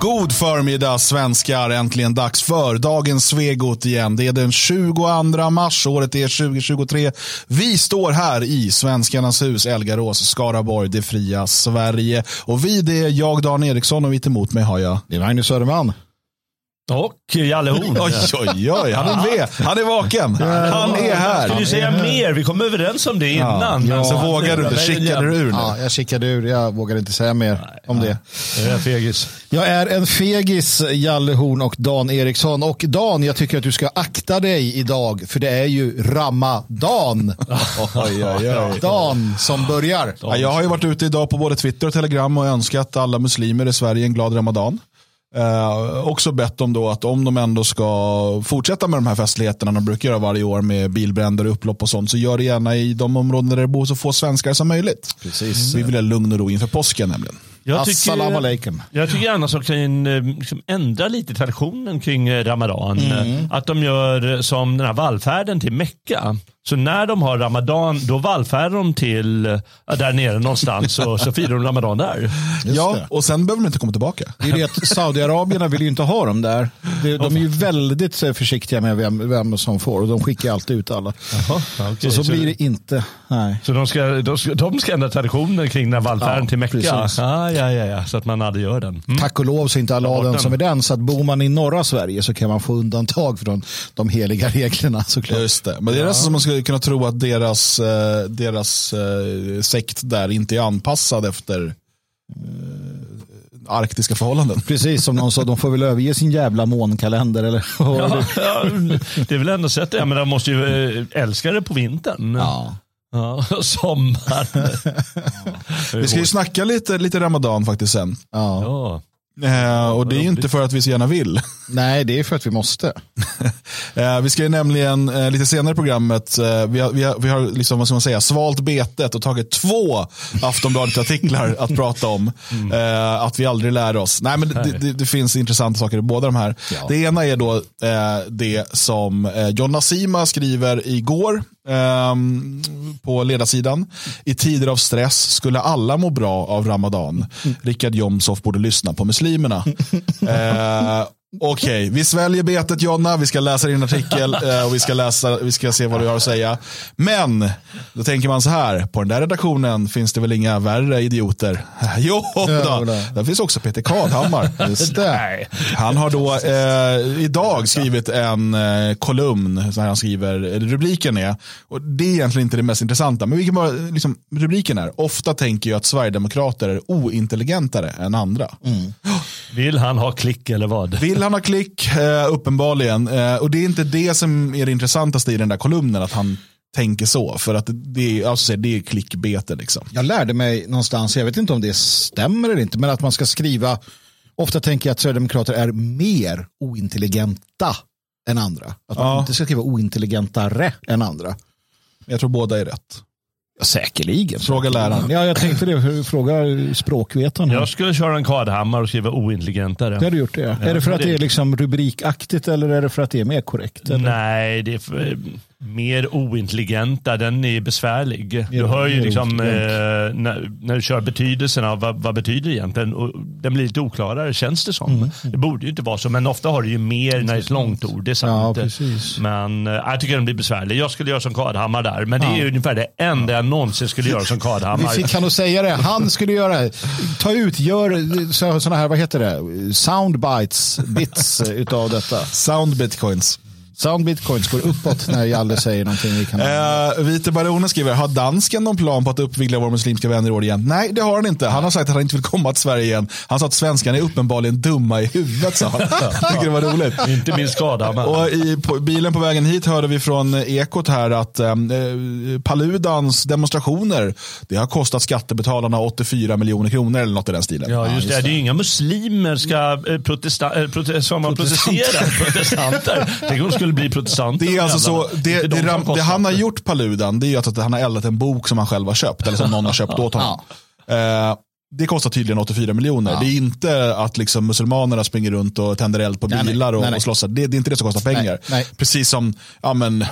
God förmiddag svenskar, äntligen dags för dagens Svegot igen. Det är den 22 mars, året är 2023. Vi står här i Svenskarnas hus, Elgarås, Skaraborg, det fria Sverige. Och vi det är jag, Dan Eriksson och mitt emot mig har jag. Det är Magnus Söderman. Och Jalle Horn. Oj, oj, oj, han är med. Han är vaken. Han är här. Skulle du säga mer? Vi kom överens om det innan. Ja, så vågar du inte, kickade du ur nu? Ja, jag kickade ur. Jag vågar inte säga mer Nej, om det. Jag är fegis. Jag är en fegis, Jalle Horn och Dan Eriksson. Och Dan, jag tycker att du ska akta dig idag, för det är ju Ramadan. oj, oj, oj. Dan som börjar. Ja, jag har ju varit ute idag på både Twitter och Telegram och önskat alla muslimer i Sverige en glad Ramadan. Eh, också bett om då att om de ändå ska fortsätta med de här festligheterna de brukar göra varje år med bilbränder, upplopp och sånt så gör det gärna i de områden där det bor så få svenskar som möjligt. Precis. Vi vill ha lugn och ro inför påsken nämligen. Jag tycker, alaikum. Jag tycker gärna att kan eh, liksom ändra lite traditionen kring eh, Ramadan. Mm. Att de gör som den här vallfärden till Mecka. Så när de har Ramadan, då vallfärdar de till där nere någonstans och så firar de Ramadan där. Just ja, det. och sen behöver de inte komma tillbaka. Det är det att Saudiarabierna vill ju inte ha dem där. De är ju väldigt försiktiga med vem, vem som får och de skickar alltid ut alla. Aha, okay. så, så, blir det inte. Nej. Så de ska, de ska, de ska ändra traditionen kring den vallfärden ja, till Mecka? Ah, ja, ja, ja, så att man aldrig gör den. Mm. Tack och lov så är inte alla den som är den. Så att bor man i norra Sverige så kan man få undantag från de heliga reglerna såklart. Just det. Men det är ja. nästan som man skulle kunna tro att deras, eh, deras eh, sekt där inte är anpassad efter eh, arktiska förhållanden. Precis som någon sa, de får väl överge sin jävla månkalender. Eller? Ja, ja, det är väl ändå sett det. Men de måste ju älska det på vintern. Ja. Ja, sommar. ja. Vi ska ju snacka lite, lite ramadan faktiskt sen. Ja. Eh, och det är inte för att vi så gärna vill. Nej, det är för att vi måste. eh, vi ska ju nämligen eh, lite senare i programmet, eh, vi har, vi har, vi har liksom, vad ska man säga, svalt betet och tagit två Aftonbladet-artiklar att prata om. Mm. Eh, att vi aldrig lär oss. Nej, men det, det, det, finns intressanta saker i båda de här. Ja. Det ena är då eh, det som Jonna Sima skriver igår på ledarsidan. I tider av stress skulle alla må bra av Ramadan. Mm. Rickard Jomshof borde lyssna på muslimerna. Okej, okay, vi sväljer betet Jonna, vi ska läsa din artikel eh, och vi ska, läsa, vi ska se vad du har att säga. Men, då tänker man så här, på den där redaktionen finns det väl inga värre idioter? Jo, då. där finns också Peter Kadhammar. Han har då eh, idag skrivit en eh, kolumn, så här han skriver, rubriken är, och det är egentligen inte det mest intressanta, men vi kan bara, liksom, rubriken är, ofta tänker jag att Sverigedemokrater är ointelligentare än andra. Mm. Vill han ha klick eller vad? Vill han ha klick, eh, uppenbarligen. Eh, och det är inte det som är det intressantaste i den där kolumnen, att han tänker så. För att det är, alltså, det är klickbete. Liksom. Jag lärde mig någonstans, jag vet inte om det stämmer eller inte, men att man ska skriva, ofta tänker jag att Sverigedemokrater är mer ointelligenta än andra. Att man ja. inte ska skriva ointelligentare än andra. Jag tror båda är rätt. Ja, säkerligen. Fråga läraren. Ja, jag tänkte det. Fråga språkvetaren. Jag skulle köra en Kadhammar och skriva ointelligentare. Det har du gjort det. Ja. Är det för att det är liksom rubrikaktigt eller är det för att det är mer korrekt? Eller? Nej, det är för, mer ointelligenta, den är besvärlig. du hör ju liksom eh, när, när, du kör betydelsen av vad, vad betyder egentligen och den blir lite oklarare känns det som. Mm. Det borde ju inte vara så, men ofta har du ju mer när det är ett långt ord. Det är sant. Ja, men eh, jag tycker den blir besvärlig. Jag skulle göra som Kadhammar där, men det är ju ungefär det enda jag någonsin skulle göra som Kadhammar. Vi fick han att säga det. Han skulle göra Ta ut, gör sådana här, vad heter det, soundbites, bits utav detta. Sound bitcoins. Sound bitcoins går uppåt när Jalle säger någonting. Vi kan... uh, Vite Baronen skriver, har dansken någon plan på att uppvigla våra muslimska vänner i år igen? Nej, det har han inte. Han har sagt att han inte vill komma till Sverige igen. Han sa att svenskarna är uppenbarligen dumma i huvudet, sa han. Jag tycker det var roligt. inte min skada. Men... Och i på, bilen på vägen hit hörde vi från Ekot här att eh, Paludans demonstrationer, det har kostat skattebetalarna 84 miljoner kronor eller något i den stilen. Ja, just, ja, det. det. är ju inga muslimer ska eh, protesta, eh, prote som har protesterat. Protestanter. Tänk skulle bli protestant. Det är alltså så, det, det, det, det, han har gjort Paludan, det är att han har eldat en bok som han själv har köpt, eller som någon har köpt åt honom. Eh, det kostar tydligen 84 miljoner. Ja. Det är inte att liksom muselmanerna springer runt och tänder eld på bilar nej, nej, och, och slåss. Det, det, är inte det som kostar pengar. Nej, Precis som, ja men,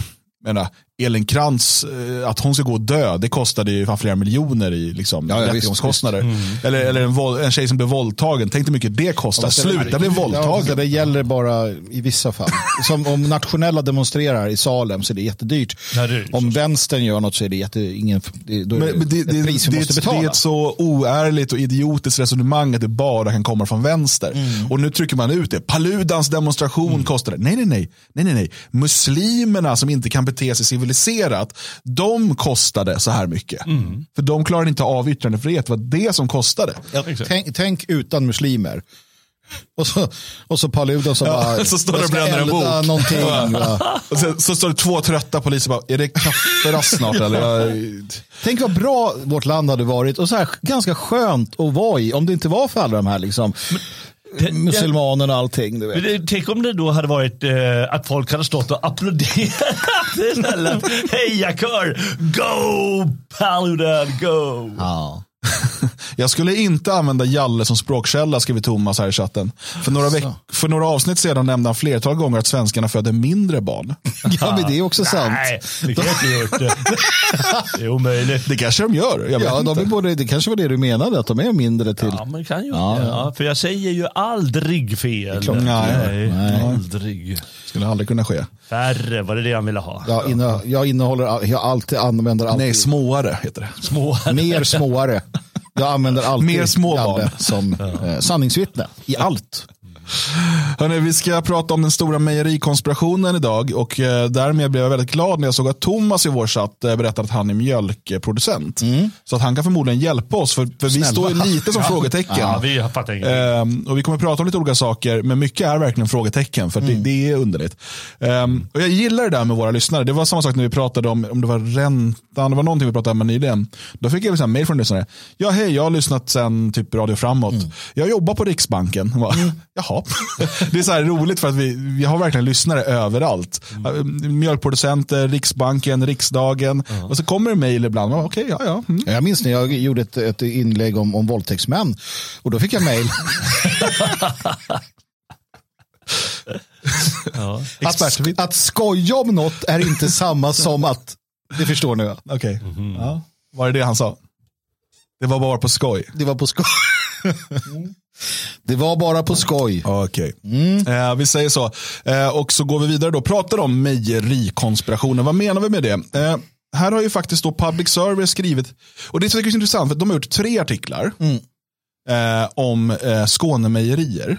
menar, Elin Krantz, eh, att hon ska gå och dö, det kostade ju fan flera miljoner i liksom, Ja, ja, rättegångskostnader. Eller, eller en, våld, en tjej som blev våldtagen, tänk hur mycket det kostar. Sluta bli Ja, våldtagen. det gäller bara i vissa fall. Som om nationella demonstrerar i Salem så är det jättedyrt. Ja, det är om vänstern gör något så är det, jätte, ingen, det, då är det, det, det, ett pris vi det, måste det, betala. är ett så oärligt och idiotiskt resonemang att det bara kan komma från vänster. Mm. Och nu trycker man ut det. Paludans demonstration kostade. Nej, nej, nej, nej, nej, nej. Muslimerna som inte kan bete sig civiliserat, de kostade så här mycket. Mm. För de klarade inte av yttrandefrihet. Det var det som kostade. exakt. tänk, tänk utan muslimer. Och så, och så Paludan som Ja, bara, så står det ska bränner en elda bok. någonting. Va? Och sen, så står det två trötta poliser bara, är det kafferast snart eller? Jag, Tänk vad bra vårt land hade varit och så här, ganska skönt att vara i om det inte var för alla de här liksom, muselmanerna och allting. Du vet. Tänk om det då hade varit eh, att folk hade stått och applåderat. Hejakör! Go Paludan, go! Ja. Jag skulle inte använda Jalle som språkkälla, skriver Thomas här i chatten. För några, veck- för några avsnitt sedan nämnde han flertal gånger att svenskarna föder mindre barn. ja, men det är också sant. Nej, det kan jag inte gjort. Det. det är omöjligt. Det kanske de gör, jag vet Ja, de är både, det kanske var det du menade, att de är mindre till. Ja, men kan ju Ja, ja. Ja, för jag säger ju aldrig fel. klart. Nej, nej. Aldrig. Skulle aldrig kunna ske. Färre, var det det han ville ha? Jag, inne, jag innehåller, all- jag alltid använder alltid Nej, småare heter det. Små. mer småare. Jag använder alltid Mer småbarn. Jalle som eh, sanningsvittne i allt. Hörrni, vi ska prata om den stora mejerikonspirationen idag och eh, därmed blev jag väldigt glad när jag såg att Thomas i vår chatt eh, berättade att han är mjölkproducent. Så att han kan förmodligen hjälpa oss, för, för vi Snälla. står ju lite som frågetecken. Ja, vi fattar ingenting. Ehm, och vi kommer prata om lite olika saker, men mycket är verkligen frågetecken, för det, det är underligt. Ehm, och jag gillar det där med våra lyssnare. Det var samma sak när vi pratade om, om det var räntan, det var någonting vi pratade om nyligen. Då fick jag ett mejl från lyssnare. Ja, hej, jag har lyssnat sen typ Radio Framåt. Jag jobbar på Riksbanken. Jag Bara, Jaha. Det är så här roligt för att vi, vi har verkligen lyssnare överallt. Mjölkproducenter, Riksbanken, Riksdagen. Och så kommer det mejl ibland. Ja, Okej, ja, ja. Mm. Jag minns när jag gjorde ett, ett inlägg om, om våldtäktsmän och då fick jag mejl. Ja. att, att skoja om något är inte samma som att, det förstår ni va? Okej. Ja. Var det det han sa? Det var bara på skoj. Det var på skoj. Det var bara på skoj. Okej. Eh, vi säger så. Eh, och så går vi vidare då. Pratar om mejerikonspirationen. Vad menar vi med det? Eh, här har ju faktiskt då Public Service skrivit, och det är intressant, för de har gjort tre artiklar eh, om eh, Skånemejerier.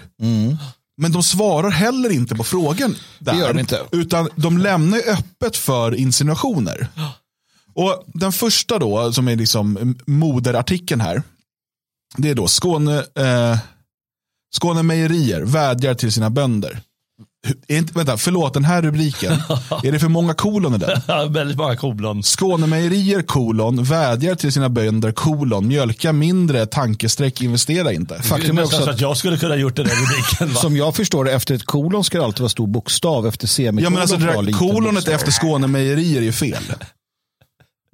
Men de svarar heller inte på frågan. Där, Det gör de inte. Utan de lämnar öppet för insinuationer. Och Den första då, som är liksom moderartikeln här, det är då Skåne, eh, Skåne Mejerier vädjar till sina bönder. Är inte, vänta, förlåt, den här rubriken, är det för många kolon i den? Ja, väldigt många kolon. Skånemejerier kolon vädjar till sina bönder kolon mjölka mindre tankestreck investera inte. Faktum det är också att att jag skulle kunna gjort den där rubriken. Va? som jag förstår det, efter ett kolon ska det alltid vara stor bokstav. Efter semikolon Ja men alltså det där kolonet bokstav. efter Skånemejerier är ju fel.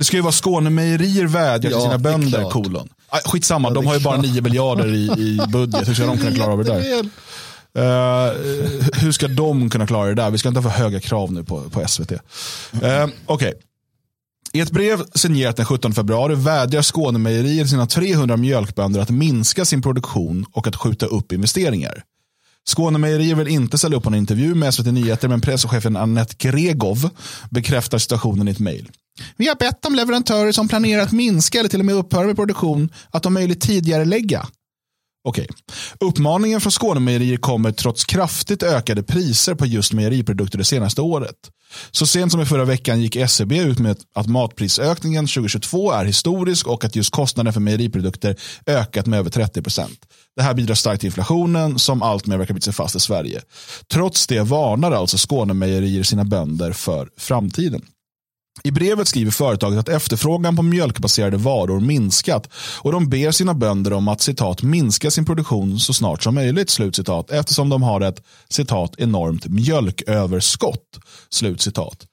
Det ska ju vara Skånemejerier vädjar Ja, till sina bönder kolon. Aj, Skitsamma, Ja, de har ju bara klart. 9 miljarder i, i budget. Hur ska de kunna klara av det där? Eh, hur ska de kunna klara det där? Vi ska inte ha för höga krav nu på, på SVT. Uh, Okej. I ett brev signerat den 17 februari vädjar Skånemejerier sina 300 mjölkbönder att minska sin produktion och att skjuta upp investeringar. Skånemejerier vill inte ställa upp på en intervju med SVT Nyheter men presschefen Annette Gregov bekräftar situationen i ett mejl. Vi har bett om leverantörer som planerar att minska eller till och med upphöra med produktion att om möjligt tidigare lägga. Okej. Uppmaningen från Skånemejerier kommer trots kraftigt ökade priser på just mejeriprodukter det senaste året. Så sent som i förra veckan gick SCB ut med att matprisökningen 2022 är historisk och att just kostnaden för mejeriprodukter ökat med över 30 det här bidrar starkt till inflationen som alltmer verkar bita sig fast i Sverige. Trots det varnar alltså Skånemejerier sina bönder för framtiden. I brevet skriver företaget att efterfrågan på mjölkbaserade varor minskat och de ber sina bönder om att citat minska sin produktion så snart som möjligt slutcitat eftersom de har ett citat enormt mjölköverskott. Slutcitat.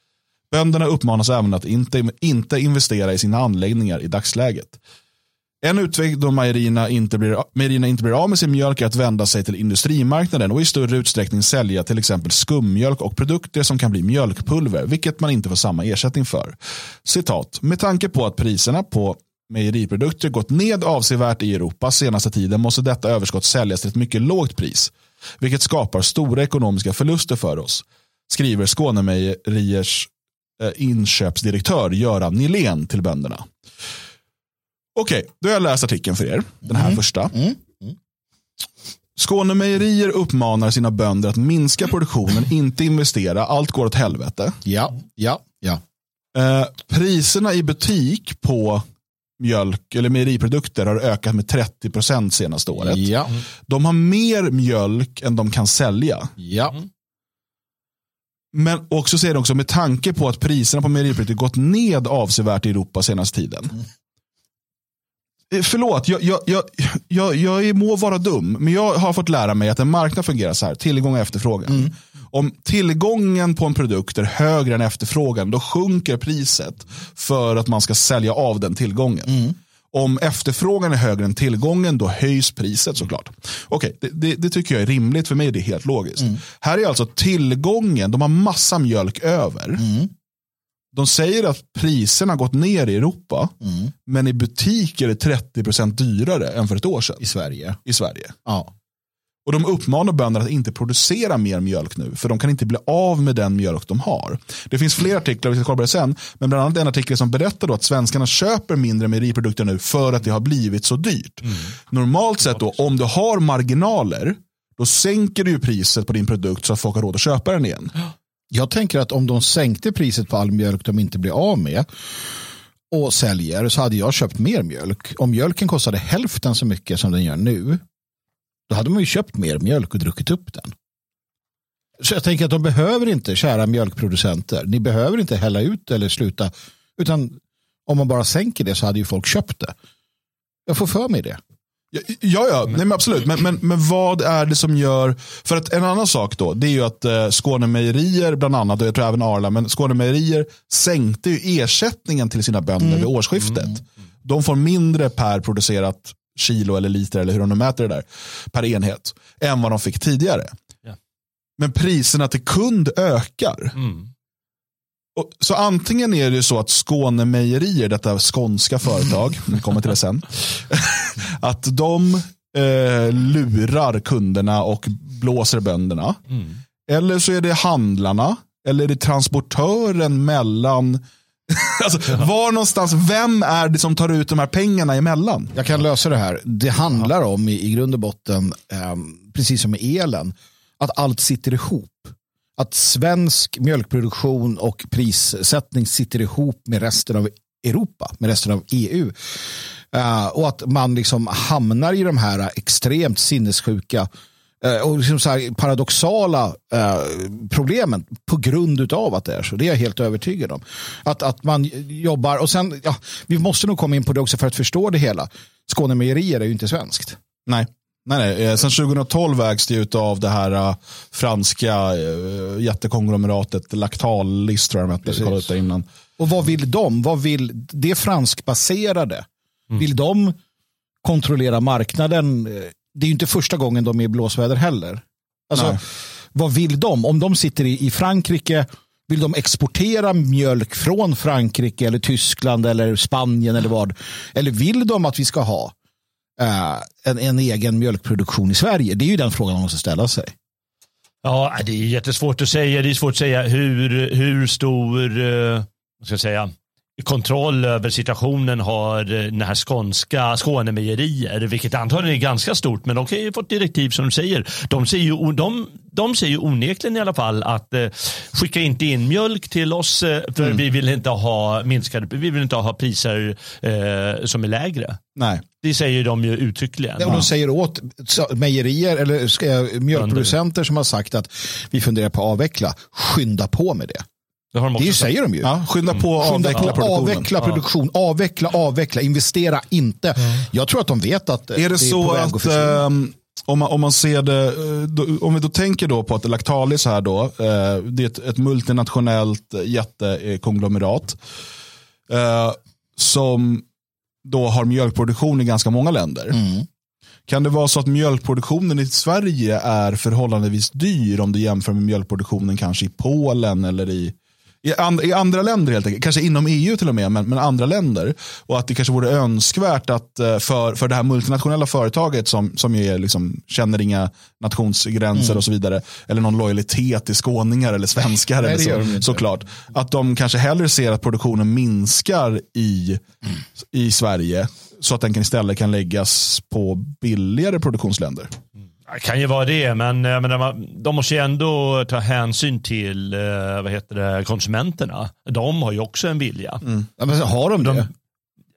Bönderna uppmanas även att inte, inte investera i sina anläggningar i dagsläget. En utväg då mejerierna inte, blir, mejerierna inte blir av med sin mjölk är att vända sig till industrimarknaden och i större utsträckning sälja till exempel skummjölk och produkter som kan bli mjölkpulver, vilket man inte får samma ersättning för. Citat, med tanke på att priserna på mejeriprodukter gått ned avsevärt i Europa senaste tiden måste detta överskott säljas till ett mycket lågt pris, vilket skapar stora ekonomiska förluster för oss, skriver Skånemejeriers eh, inköpsdirektör Göran Nilén till bönderna. Okej, då har jag läst artikeln för er. Den här första. Skånemejerier uppmanar sina bönder att minska produktionen, inte investera. Allt går åt helvete. Ja, ja, ja. Eh, priserna i butik på mjölk eller mejeriprodukter har ökat med 30 procent senaste året. Ja, De har mer mjölk än de kan sälja. ja. Men också säger de också med tanke på att priserna på mejeriprodukter gått ned avsevärt i Europa senaste tiden. Eh, Förlåt, jag, jag, jag, jag, jag må vara dum, men jag har fått lära mig att en marknad fungerar så här, tillgång och efterfrågan. Om tillgången på en produkt är högre än efterfrågan, då sjunker priset för att man ska sälja av den tillgången. Om efterfrågan är högre än tillgången, då höjs priset såklart. Okej, det, det, det tycker jag är rimligt. För mig är det helt logiskt. Här är alltså tillgången, de har massa mjölk över. De säger att priserna har gått ner i Europa, men i butik är det 30% dyrare än för ett år sedan I Sverige. i Sverige. Ja. Och de uppmanar bönder att inte producera mer mjölk nu, för de kan inte bli av med den mjölk de har. Det finns fler artiklar, vi ska kolla på det sen, men bland annat en artikel som berättar då att svenskarna köper mindre mejeriprodukter nu för att det har blivit så dyrt. Normalt sett då, om du har marginaler, då sänker du priset på din produkt så att folk har råd att köpa den igen. Jag tänker att om de sänkte priset på all mjölk de inte blir av med och säljer så hade jag köpt mer mjölk. Om mjölken kostade hälften så mycket som den gör nu då hade man ju köpt mer mjölk och druckit upp den. Så jag tänker att de behöver inte, kära mjölkproducenter, ni behöver inte hälla ut eller sluta, utan om man bara sänker det så hade ju folk köpt det. Jag får för mig det. Ja, ja, ja. Nej, men absolut. Men, men, men vad är det som gör... För att en annan sak då, det är ju att eh, Skånemejerier bland annat, och jag tror även Arla, men Skånemejerier sänkte ju ersättningen till sina bönder vid årsskiftet. De får mindre per producerat kilo eller liter, eller hur de nu mäter det där, per enhet, än vad de fick tidigare. Ja. Men priserna till kund ökar. Och, så antingen är det ju så att Skånemejerier, detta skånska företag, vi kommer till det sen, att de eh, lurar kunderna och blåser bönderna. Eller så är det handlarna, eller är det transportören mellan Alltså, var någonstans, vem är det som tar ut de här pengarna emellan? Jag kan lösa det här. Det handlar om i, i grund och botten, ehm, precis som med elen, att allt sitter ihop. Att svensk mjölkproduktion och prissättning sitter ihop med resten av Europa, med resten av EU. Uh, eh, och att man liksom hamnar i de här extremt sinnessjuka uh, och liksom så här paradoxala uh, problemen på grund av att det är så. Det är jag helt övertygad om. Att, att man jobbar, och sen, ja, vi måste nog komma in på det också för att förstå det hela. Skånemejerier är ju inte svenskt. Nej. Nej, nej. Eh, Sen 2012 ägs det ut av det här uh, franska uh, jättekonglomeratet Lactalis tror jag de hette. Precis. Kolla ut det innan. Och vad vill de? Vad vill det franskbaserade? Vill de kontrollera marknaden? Det är ju inte första gången de är i blåsväder heller. Alltså, Nej. vad vill de? Om de sitter i, i Frankrike, vill de exportera mjölk från Frankrike eller Tyskland eller Spanien eller vad? Eller vill de att vi ska ha eh, Eh, en, en egen mjölkproduktion i Sverige? Det är ju den frågan man måste ställa sig. Ja, det är jättesvårt att säga. Det är svårt att säga hur, hur stor eh, vad ska jag säga, kontroll över situationen har eh, den här skånska Skånemejerier, vilket antagligen är ganska stort, men de kan ju fått direktiv som du säger. De säger ju, de, de säger ju onekligen i alla fall att eh, skicka inte in mjölk till oss eh, för vi vill inte ha minskade, vi vill inte ha priser eh, som är lägre. Nej. Det säger de ju uttryckligen. Och de säger åt mejerier eller mjölkproducenter som har sagt att vi funderar på att avveckla, skynda på med det. Det har de också Det säger de ju. Ja, skynda på att Skynda avveckla på, produktionen. avveckla produktion, avveckla, avveckla, investera inte. Jag tror att de vet att Är det, på så väg att försvinna. ehm, om, man, om man ser det, eh, då, om vi då tänker då på att Lactalis här då, eh, det är ett, ett multinationellt jättekonglomerat eh, som då har mjölkproduktion i ganska många länder. Mm. Kan det vara så att mjölkproduktionen i Sverige är förhållandevis dyr om du jämför med mjölkproduktionen kanske i Polen eller i, i, and, i andra länder helt enkelt. Kanske inom EU till och med, men, men andra länder. Och att det kanske vore önskvärt att eh, för, för det här multinationella företaget som, som är liksom, känner inga nationsgränser Mm. och så vidare. Eller någon lojalitet till skåningar eller svenskar. Nej, eller så, såklart. Att de kanske hellre ser att produktionen minskar i, i Sverige. Så att den kan istället kan läggas på billigare produktionsländer. Det kan ju vara det, men jag menar, man- de måste ju ändå ta hänsyn till eh, vad heter det, konsumenterna. De har ju också en vilja. Ja, men har de det?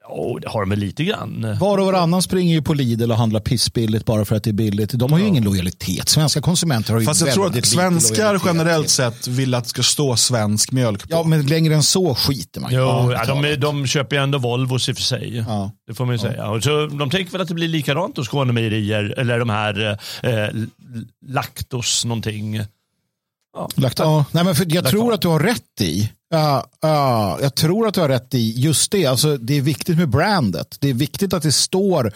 Oh, det har de väl lite grann. Var och varannan springer ju på Lidl och handlar pissbilligt bara för att det är billigt. De har ju ingen lojalitet. Svenska konsumenter har ju Fast jag tror att svenskar generellt sett vill att det ska stå svensk mjölk på. Ja, men längre än så skiter man. Jo, Ja, ja, de, är- de köper ju ändå Volvos i och för sig. Ja. Det får man ju säga. Och så, de tänker väl att det blir likadant hos Skånemejerier eller de här eh, Lactos någonting. Lagt, ja. Nej, men för jag Lagt tror att du har rätt i. Ja, ja, jag tror att du har rätt i just det. Alltså, det är viktigt med brandet. Det är viktigt att det står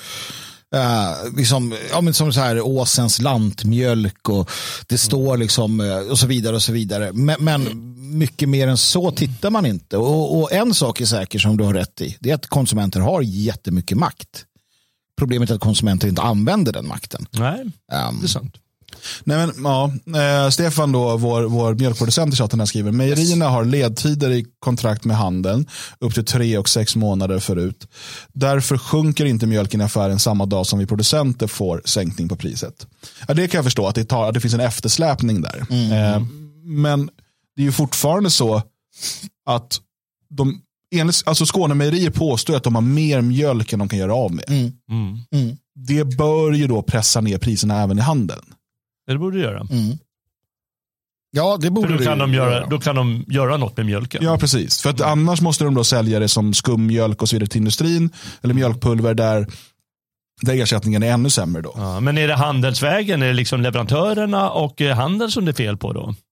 Uh, liksom, ja, men som så här, Åsens lantmjölk och det står liksom eh, och så vidare och så vidare. Men, men mycket mer än så tittar man inte. Och, och en sak är säker som du har rätt i. Det är att konsumenter har jättemycket makt. Problemet är att konsumenter inte använder den makten. Nej, Um, det är sant. Nej, men, ja, eh, Stefan, då, vår, vår mjölkproducent i chatten, här skriver mejerierna har ledtider i kontrakt med handeln upp till tre och sex månader förut. Därför sjunker inte mjölken i affären samma dag som vi producenter får sänkning på priset. Ja, det kan jag förstå, att det, tar, att det finns en eftersläpning där. Eh, men det är ju fortfarande så att de, enligt, alltså Skånemejerier påstår att de har mer mjölk än de kan göra av med. mm, Mm. mm, Det bör ju då pressa ner priserna även i handeln. Det borde du göra. mm. Ja, det borde För då kan, de göra, då kan de göra något med mjölken. Ja, precis. För att annars måste de då sälja det som skummjölk och så vidare till industrin. Eller mjölkpulver där, där ersättningen är ännu sämre. Då. Ja, men är det handelsvägen, är det liksom leverantörerna och eh, handeln som det är fel på då?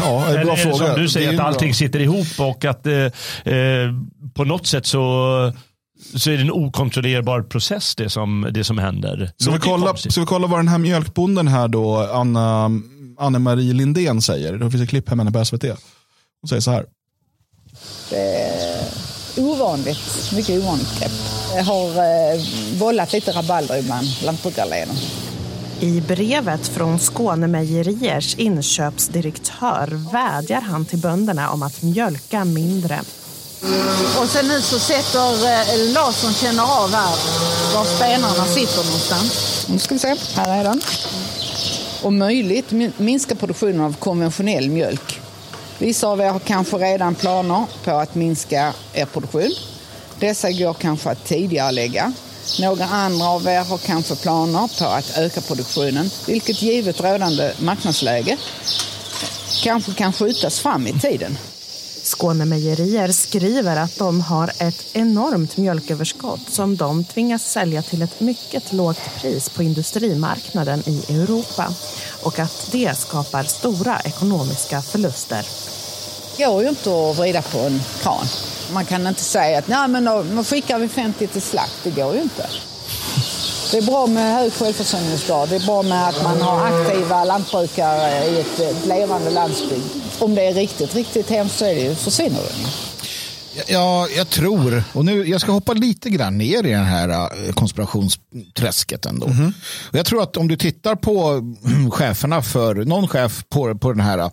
Ja, en Eller bra är det fråga. som du Det säger är att allting bra. sitter ihop och att eh, eh, på något sätt så, så är det en okontrollerbar process det som, det som händer. Ska vi, kolla, ska vi kolla vad den här mjölkbonden här då, Anna, Anne-Marie Lindén säger. Det finns ett klipp här med henne på SVT. Hon säger så här. ovanligt, mycket ovanligt grepp. Det har eh, vållat lite rabalder ibland, lantbrukarleden. I brevet från Skånemejeriers inköpsdirektör vädjar han till bönderna om att mjölka mindre. Och sen nu så sätter eh, Larsson känner av här var spenarna sitter någonstans. Nu ska vi se, här är den. Om möjligt min- minska produktionen av konventionell mjölk. Vissa av er har kanske redan planer på att minska er produktion. Dessa går kanske att tidigare lägga. Några andra av er har kanske planer på att öka produktionen, vilket givet rådande marknadsläge kanske kan skjutas fram i tiden. Skånemejerier skriver att de har ett enormt mjölköverskott som de tvingas sälja till ett mycket lågt pris på industrimarknaden i Europa och att det skapar stora ekonomiska förluster. Det går ju inte att vrida på en kran. Man kan inte säga att Nej, men då, då skickar vi 50 till slakt. Det går ju inte. Det är bra med hög självförsörjningsgrad. Det är bra med att man har aktiva lantbrukare i ett, ett levande landsbygd. Om det är riktigt, riktigt hemskt så är det ju, försvinner det. Ja, jag tror, och nu, jag ska hoppa lite grann ner i den här eh, konspirationsträsket ändå. Och jag tror att om du tittar på cheferna för, någon chef på, på den här eh,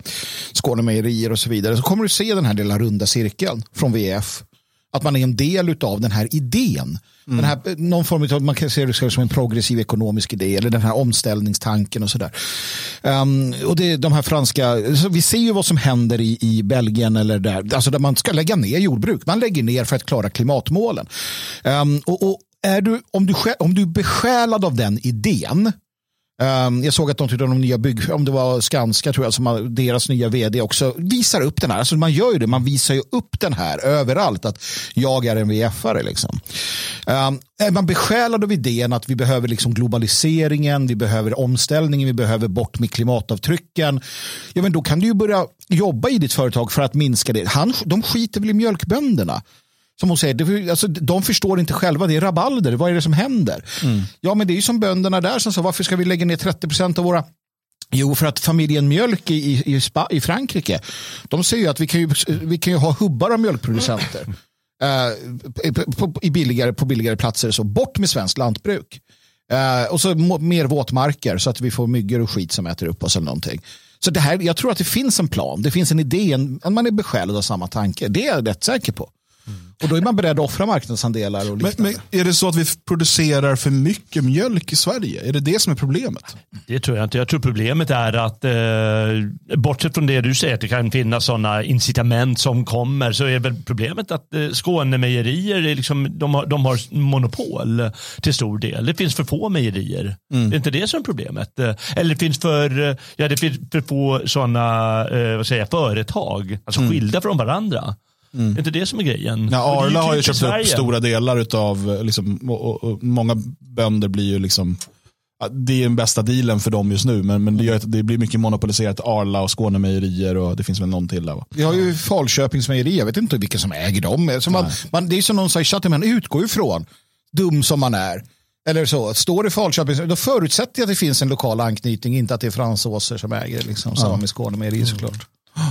Skånemejerier och så vidare, så kommer du se den här lilla runda cirkeln från VF. Att man är en del av den här idén. Den här, någon form av, man kan se det som en progressiv ekonomisk idé eller den här omställningstanken och sådär. Um, och det är de här franska, så vi ser ju vad som händer i, i Belgien eller där, alltså där man ska lägga ner jordbruk. Man lägger ner för att klara klimatmålen. Um, och, och är du, om, du, om du är besjälad av den idén Um, jag såg att de tyckte de nya bygg, om det var Skanska tror jag, som deras nya vd också visar upp den här. Alltså man gör ju det, man visar ju upp den här överallt att jag är en VF-are. Liksom. Um, är man besjälad av idén att vi behöver liksom globaliseringen, vi behöver omställningen, vi behöver bort med klimatavtrycken. Ja, men då kan du ju börja jobba i ditt företag för att minska det. Han, de skiter väl i mjölkbönderna som hon säger, det, alltså, de förstår inte själva, det är rabalder, vad är det som händer? Mm. Ja, men det är ju som bönderna där som sa, varför ska vi lägga ner 30 procent av våra Jo, för att familjen Mjölk i, i, i Frankrike, de säger ju att vi kan ju, vi kan ju ha hubbar av mjölkproducenter uh, på, i billigare, på billigare platser. Så bort med svenskt lantbruk. Uh, och så mer våtmarker så att vi får myggor och skit som äter upp oss eller någonting. Så det här, jag tror att det finns en plan, det finns en idé, en, man är besjälad av samma tanke. Det är jag rätt säker på. Och då är man beredd att offra marknadsandelar. Och men, men, är det så att vi producerar för mycket mjölk i Sverige? Är det det som är problemet? Det tror jag inte. Jag tror problemet är att eh, bortsett från det du säger att det kan finnas sådana incitament som kommer så är väl problemet att eh, Skånemejerier är liksom, de, har, de har monopol till stor del. Det finns för få mejerier. Mm. Det är inte det som är problemet. Eh, eller det finns för, eh, ja, det finns för få sådana eh, vad säger jag, företag, alltså mm. skilda från varandra. Mm. Det är inte det som är grejen. Ja, Arla har ju köpt upp stora delar av, liksom, och, och, många bönder blir ju liksom, det är den bästa dealen för dem just nu, men, men det, gör att det blir mycket monopoliserat. Arla och Skånemejerier och det finns väl någon till där. Va? Vi har ju Falköpings mejeri, jag vet inte vilka som äger dem. Så man, man, det är som någon säger i chatten, man utgår ifrån, dum som man är. Eller så, står det Falköping, då förutsätter jag att det finns en lokal anknytning, inte att det är fransåser som äger, liksom, samma ja. med Skånemejeri såklart. Mm.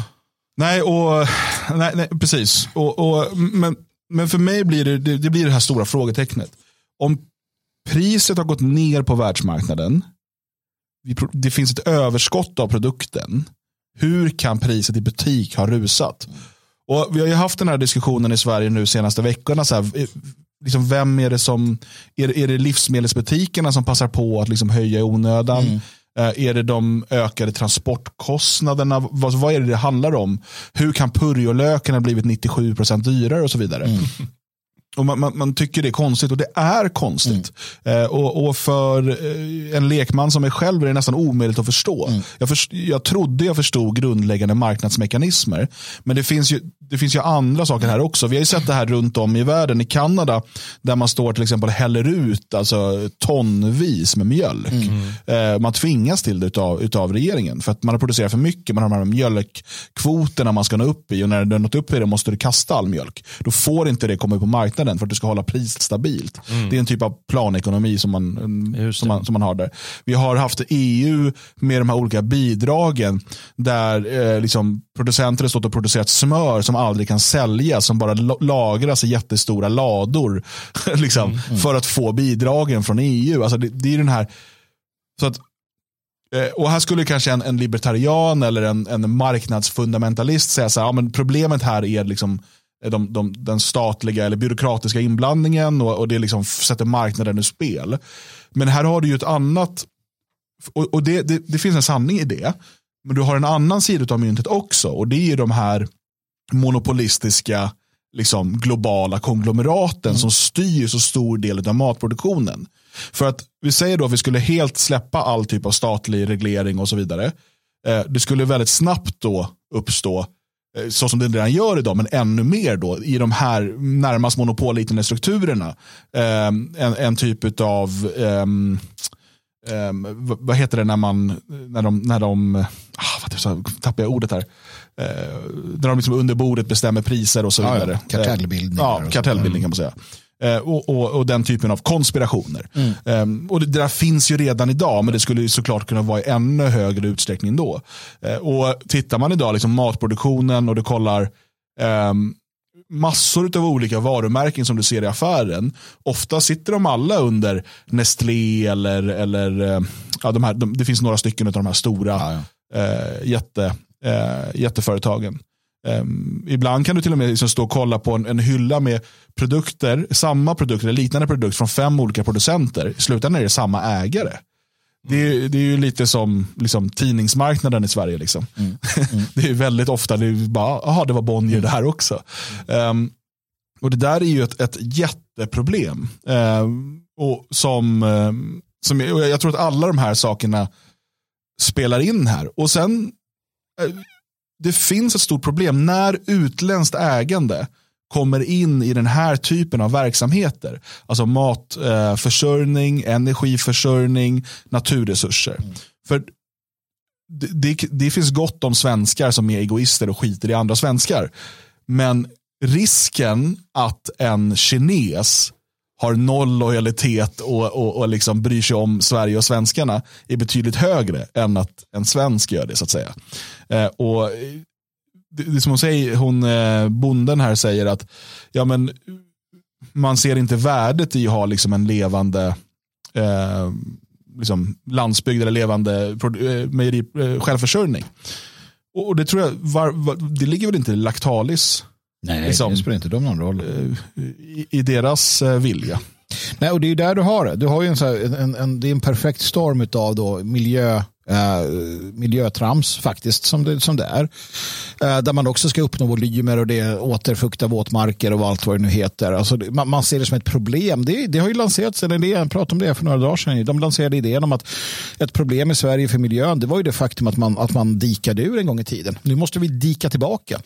Nej, och, nej, nej precis. Och, och, men, men för mig blir det, det, det, blir det här stora frågetecknet. Om priset har gått ner på världsmarknaden, det finns ett överskott av produkten, hur kan priset i butik ha rusat? Och Vi har ju haft den här diskussionen i Sverige nu senaste veckorna. Så här, eh, liksom vem är det som, är, är det livsmedelsbutikerna som passar på att liksom höja i onödan? Mm. Eh, är det de ökade transportkostnaderna? Vad, vad är det det handlar om? Hur kan purjolöken ha blivit 97% dyrare och så vidare? Mm. Och man, man, man, tycker det är konstigt och det är konstigt. Mm. Eh, och, och, för eh, en lekman som mig själv är det nästan omöjligt att förstå. Mm. Jag, först, jag trodde jag förstod grundläggande marknadsmekanismer. Men det finns, ju, det finns ju andra saker här också. Vi har ju sett det här runt om i världen. I Kanada där man står till exempel häller ut alltså, tonvis med mjölk. Mm. Eh, man tvingas till det utav, utav regeringen. För att man har producerat för mycket. Man har de här mjölkkvoterna man ska nå upp i. Och när du har nått upp i det måste du kasta all mjölk. Då får inte det komma upp på marknaden marknaden för att du ska hålla priset stabilt. Mm. Det är en typ av planekonomi som man, som, man, som man har där. Vi har haft EU med de här olika bidragen där eh, liksom producenter har stått och producerat smör som aldrig kan säljas, som bara lagras i jättestora lador liksom, mm. Mm. för att få bidragen från EU. Alltså det, det är den här så att eh, och här skulle kanske en, en libertarian eller en, en marknadsfundamentalist säga så här, ja, men problemet här är liksom de, de, den statliga eller byråkratiska inblandningen och, och det liksom sätter marknaden ur spel. Men här har du ju ett annat, och, och det, det, det, finns en sanning i det, men du har en annan sida av myntet också och det är ju de här monopolistiska liksom, globala konglomeraten mm. som styr så stor del av matproduktionen. För att vi säger då att vi skulle helt släppa all typ av statlig reglering och så vidare. Eh, det skulle väldigt snabbt då uppstå Eh, så som det redan gör idag, men ännu mer då i de här närmast monopolliknande strukturerna. Um, en, en, typ av, um, um, vad heter det när man, när de, när de ah, vad så tappar jag ordet här. Uh, när de liksom under bordet bestämmer priser och så vidare. Ja, kartellbildning. Ja, kartellbildning kan man säga. Eh, och, och, och, den typen av konspirationer. Mm. Um, och det, det, där finns ju redan idag, men det skulle såklart kunna vara i ännu högre utsträckning då. Uh, och Tittar man idag, liksom matproduktionen och du kollar um, massor av olika varumärken som du ser i affären. Ofta sitter de alla under Nestlé eller, eller uh, ja, de här, de, det finns några stycken av de här stora ja, ja. jätte, jätteföretagen. Um, ibland kan du till och med liksom stå och kolla på en, en, hylla med produkter, samma produkter, liknande produkter från fem olika producenter. I slutändan är det samma ägare. Det är, det är ju lite som liksom, tidningsmarknaden i Sverige. Liksom. Mm. Mm. det är väldigt ofta, det är bara, aha, det var Bonnier det här också. Um, och det där är ju ett, ett jätteproblem. Um, och som, som jag, jag tror att alla de här sakerna spelar in här. Och sen uh, det finns ett stort problem när utländskt ägande kommer in i den här typen av verksamheter. Alltså matförsörjning, eh, energiförsörjning, naturresurser. Mm. För det, det, det, finns gott om svenskar som är egoister och skiter i andra svenskar. Men risken att en kines har noll lojalitet och, och, och liksom bryr sig om Sverige och svenskarna är betydligt högre än att en svensk gör det så att säga. Eh, och det, det som hon säger, hon eh, bonden här säger att ja, men, man ser inte värdet i att ha liksom en levande eh, liksom landsbygd eller levande eh, mejeri, eh, självförsörjning. Och det tror jag, var, var, det ligger väl inte i Lactalis Nej, liksom, det spelar inte de någon roll. Eh, I, i deras vilja. Nej, och det är där du har det. Du har ju en, så här, en, en, det är en perfekt storm av då miljö, Eh, miljötrams faktiskt som det, som det är. Eh, där man också ska uppnå volymer och det återfukta våtmarker och allt vad det nu heter. Alltså, man, man ser det som ett problem. Det, det har ju lanserats en idé, jag pratade om det för några dagar sedan. De lanserade idén om att ett problem i Sverige för miljön det var ju det faktum att man, att man dikade ur en gång i tiden. Nu måste vi dika tillbaka.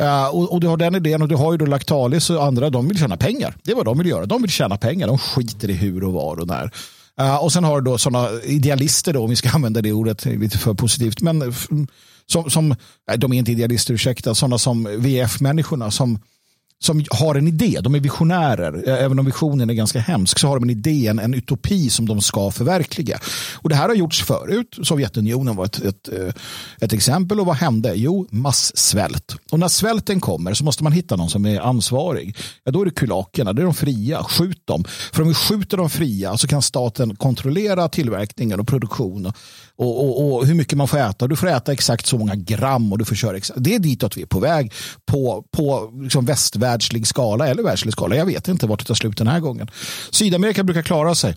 Uh, och, och, du har den idén och du har ju då Lactalis och andra, de vill tjäna pengar. Det är vad de vill göra. De vill tjäna pengar. De skiter i hur och var och när. Uh, och sen har du då sådana idealister, då, om vi ska använda det ordet lite för positivt, men som, som de är inte idealister, ursäkta, sådana som VF-människorna som som har en idé, de är visionärer, även om visionen är ganska hemsk, så har de en idé, en, en utopi som de ska förverkliga. Och det här har gjorts förut, Sovjetunionen var ett, ett, ett exempel och vad hände? Jo, massvält. Och när svälten kommer så måste man hitta någon som är ansvarig. Ja, då är det kulakerna, det är de fria, skjut dem. För om vi skjuter de fria så kan staten kontrollera tillverkningen och produktion och, och, och, hur mycket man får äta. Du får äta exakt så många gram och du får köra exakt. Det är ditåt vi är på väg på, på liksom västvärldslig skala eller världslig skala. Jag vet inte vart det tar slut den här gången. Sydamerika brukar klara sig.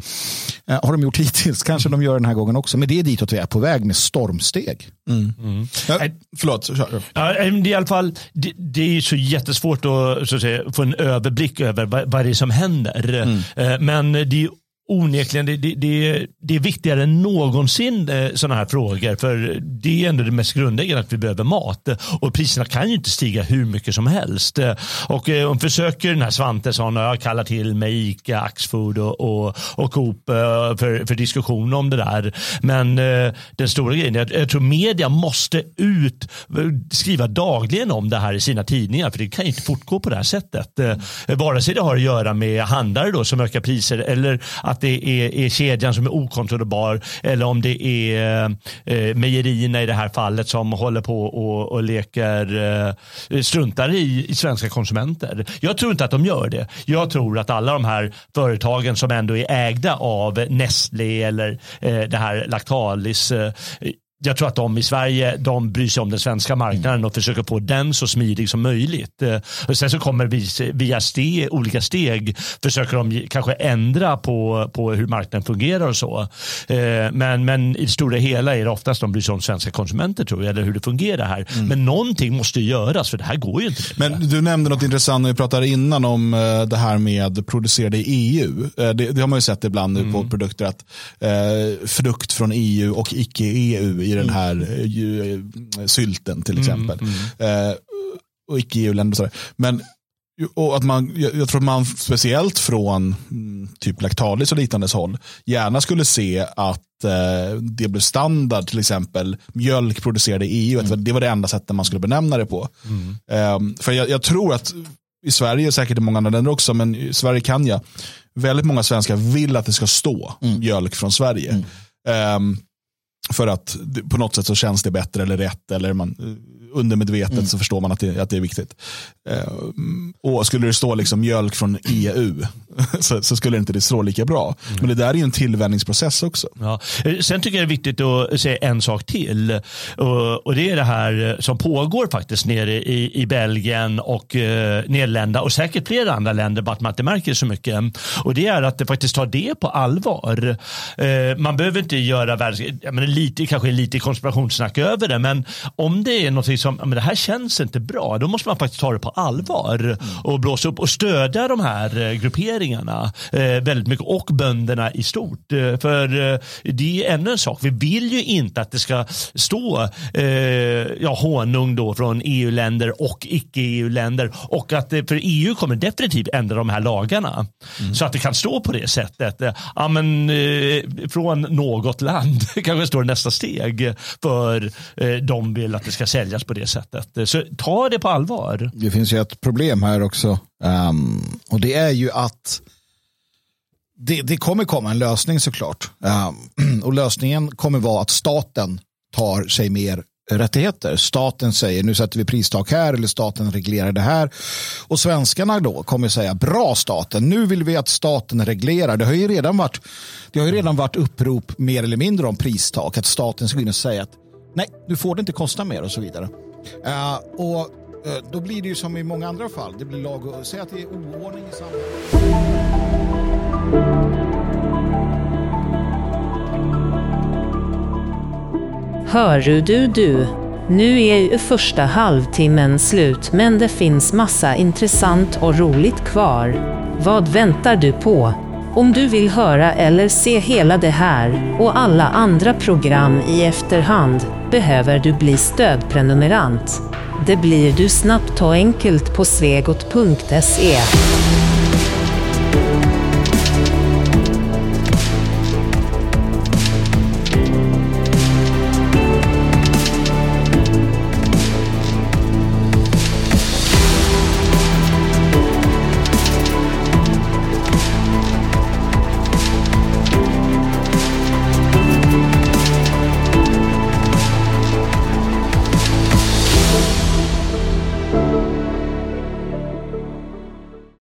Eh, har de gjort hittills. Kanske de gör den här gången också. Men det är ditåt vi är på väg med stormsteg. Mm. Mm. Ja, förlåt. Ja, I alla fall, det, det är så jättesvårt att, så att säga, få en överblick över vad, vad det är som händer. Mm. Eh, men det är onekligen, det, det, det, det är viktigare än någonsin eh, sådana här frågor. För det är ändå det mest grundläggande att vi behöver mat. Eh, och priserna kan ju inte stiga hur mycket som helst. Eh. Och hon om försöker den här Svantesson, jag kallar till mig Ica, Axfood och, och, och Coop för, för diskussion om det där. Men den stora grejen är att jag tror media måste ut, skriva dagligen om det här i sina tidningar. För det kan ju inte fortgå på det här sättet. Vare sig det har att göra med handlare då som ökar priser eller att det är, är kedjan som är okontrollerbar eller om det är eh, eh, mejerierna i det här fallet som håller på och, och leker eh, struntar i, i svenska konsumenter. Jag tror inte att de gör det. Jag tror att alla de här företagen som ändå är ägda av Nestlé eller eh, det här Lactalis eh, jag tror att de i Sverige de bryr sig om den svenska marknaden och försöker få den så smidig som möjligt. Eh, och sen så kommer vi via steg, olika steg försöker de kanske ändra på, på hur marknaden fungerar och så. Eh, men, men i det stora hela är det oftast de bryr sig om svenska konsumenter tror jag, eller hur det fungerar här. Mm. Men någonting måste göras för det här går ju inte. Men du nämnde något intressant när vi pratade innan om eh, det här med producerade i EU. Det, det har man ju sett ibland nu mm. på produkter att eh, frukt från EU och icke-EU den här eh, sylten till mm, exempel. Mm, mm. Eh, och icke-EU-länder. Men och att man, jag tror att man speciellt från mm, typ Lactalis och liknande håll gärna skulle se att eh, det blev standard, till exempel mjölk producerad i EU. Mm. Det var det enda sättet man skulle benämna det på. Mm. Eh, för jag, jag, tror att i Sverige, säkert i många andra länder också, men i Sverige kan jag, väldigt många svenskar vill att det ska stå mm. mjölk från Sverige. Um, för att på något sätt så känns det bättre eller rätt. Eller man, undermedvetet mm. så förstår man att det, att det är viktigt. Eh, och skulle det stå liksom mjölk från EU så, så, skulle inte det stå lika bra. Mm. Men det där är ju en tillvänjningsprocess också. Ja. Eh, sen tycker jag det är viktigt att säga en sak till. Och, och det är det här som pågår faktiskt nere i, i Belgien och eh, Nederländerna och säkert flera andra länder, bara att man inte märker så mycket. Och det är att det faktiskt tar det på allvar. Eh, man behöver inte göra världs lite, kanske lite konspirationssnack över det, men om det är något som men det här känns inte bra, då måste man faktiskt ta det på allvar mm. och blåsa upp och stödja de här eh, grupperingarna eh, väldigt mycket och bönderna i stort. Eh, för eh, det är ännu en sak, vi vill ju inte att det ska stå eh, ja, honung då från EU-länder och icke-EU-länder och att eh, för EU kommer definitivt ändra de här lagarna så att det kan stå på det sättet. Ja, men, från något land kanske står nästa steg för eh, de vill att det ska säljas på det sättet. Eh, så ta det på allvar. Det finns ju ett problem här också um, och det är ju att det, det, kommer komma en lösning såklart. Um, och lösningen kommer vara att staten tar sig mer rättigheter. Staten säger nu sätter vi pristak här eller staten reglerar det här. Och svenskarna då kommer säga bra staten, nu vill vi att staten reglerar. Det har ju redan varit, det har ju redan varit upprop mer eller mindre om pristak. Att staten ska gå in och säga att nej, nu får det inte kosta mer och så vidare. Uh, och uh, då blir det ju som i många andra fall. Det blir lag och säga att det är oordning i samhället. Hör du du? Nu är ju första halvtimmen slut men det finns massa intressant och roligt kvar. Vad väntar du på? Om du vill höra eller se hela det här och alla andra program i efterhand behöver du bli stödprenumerant. Det blir du snabbt och enkelt på svegot.se.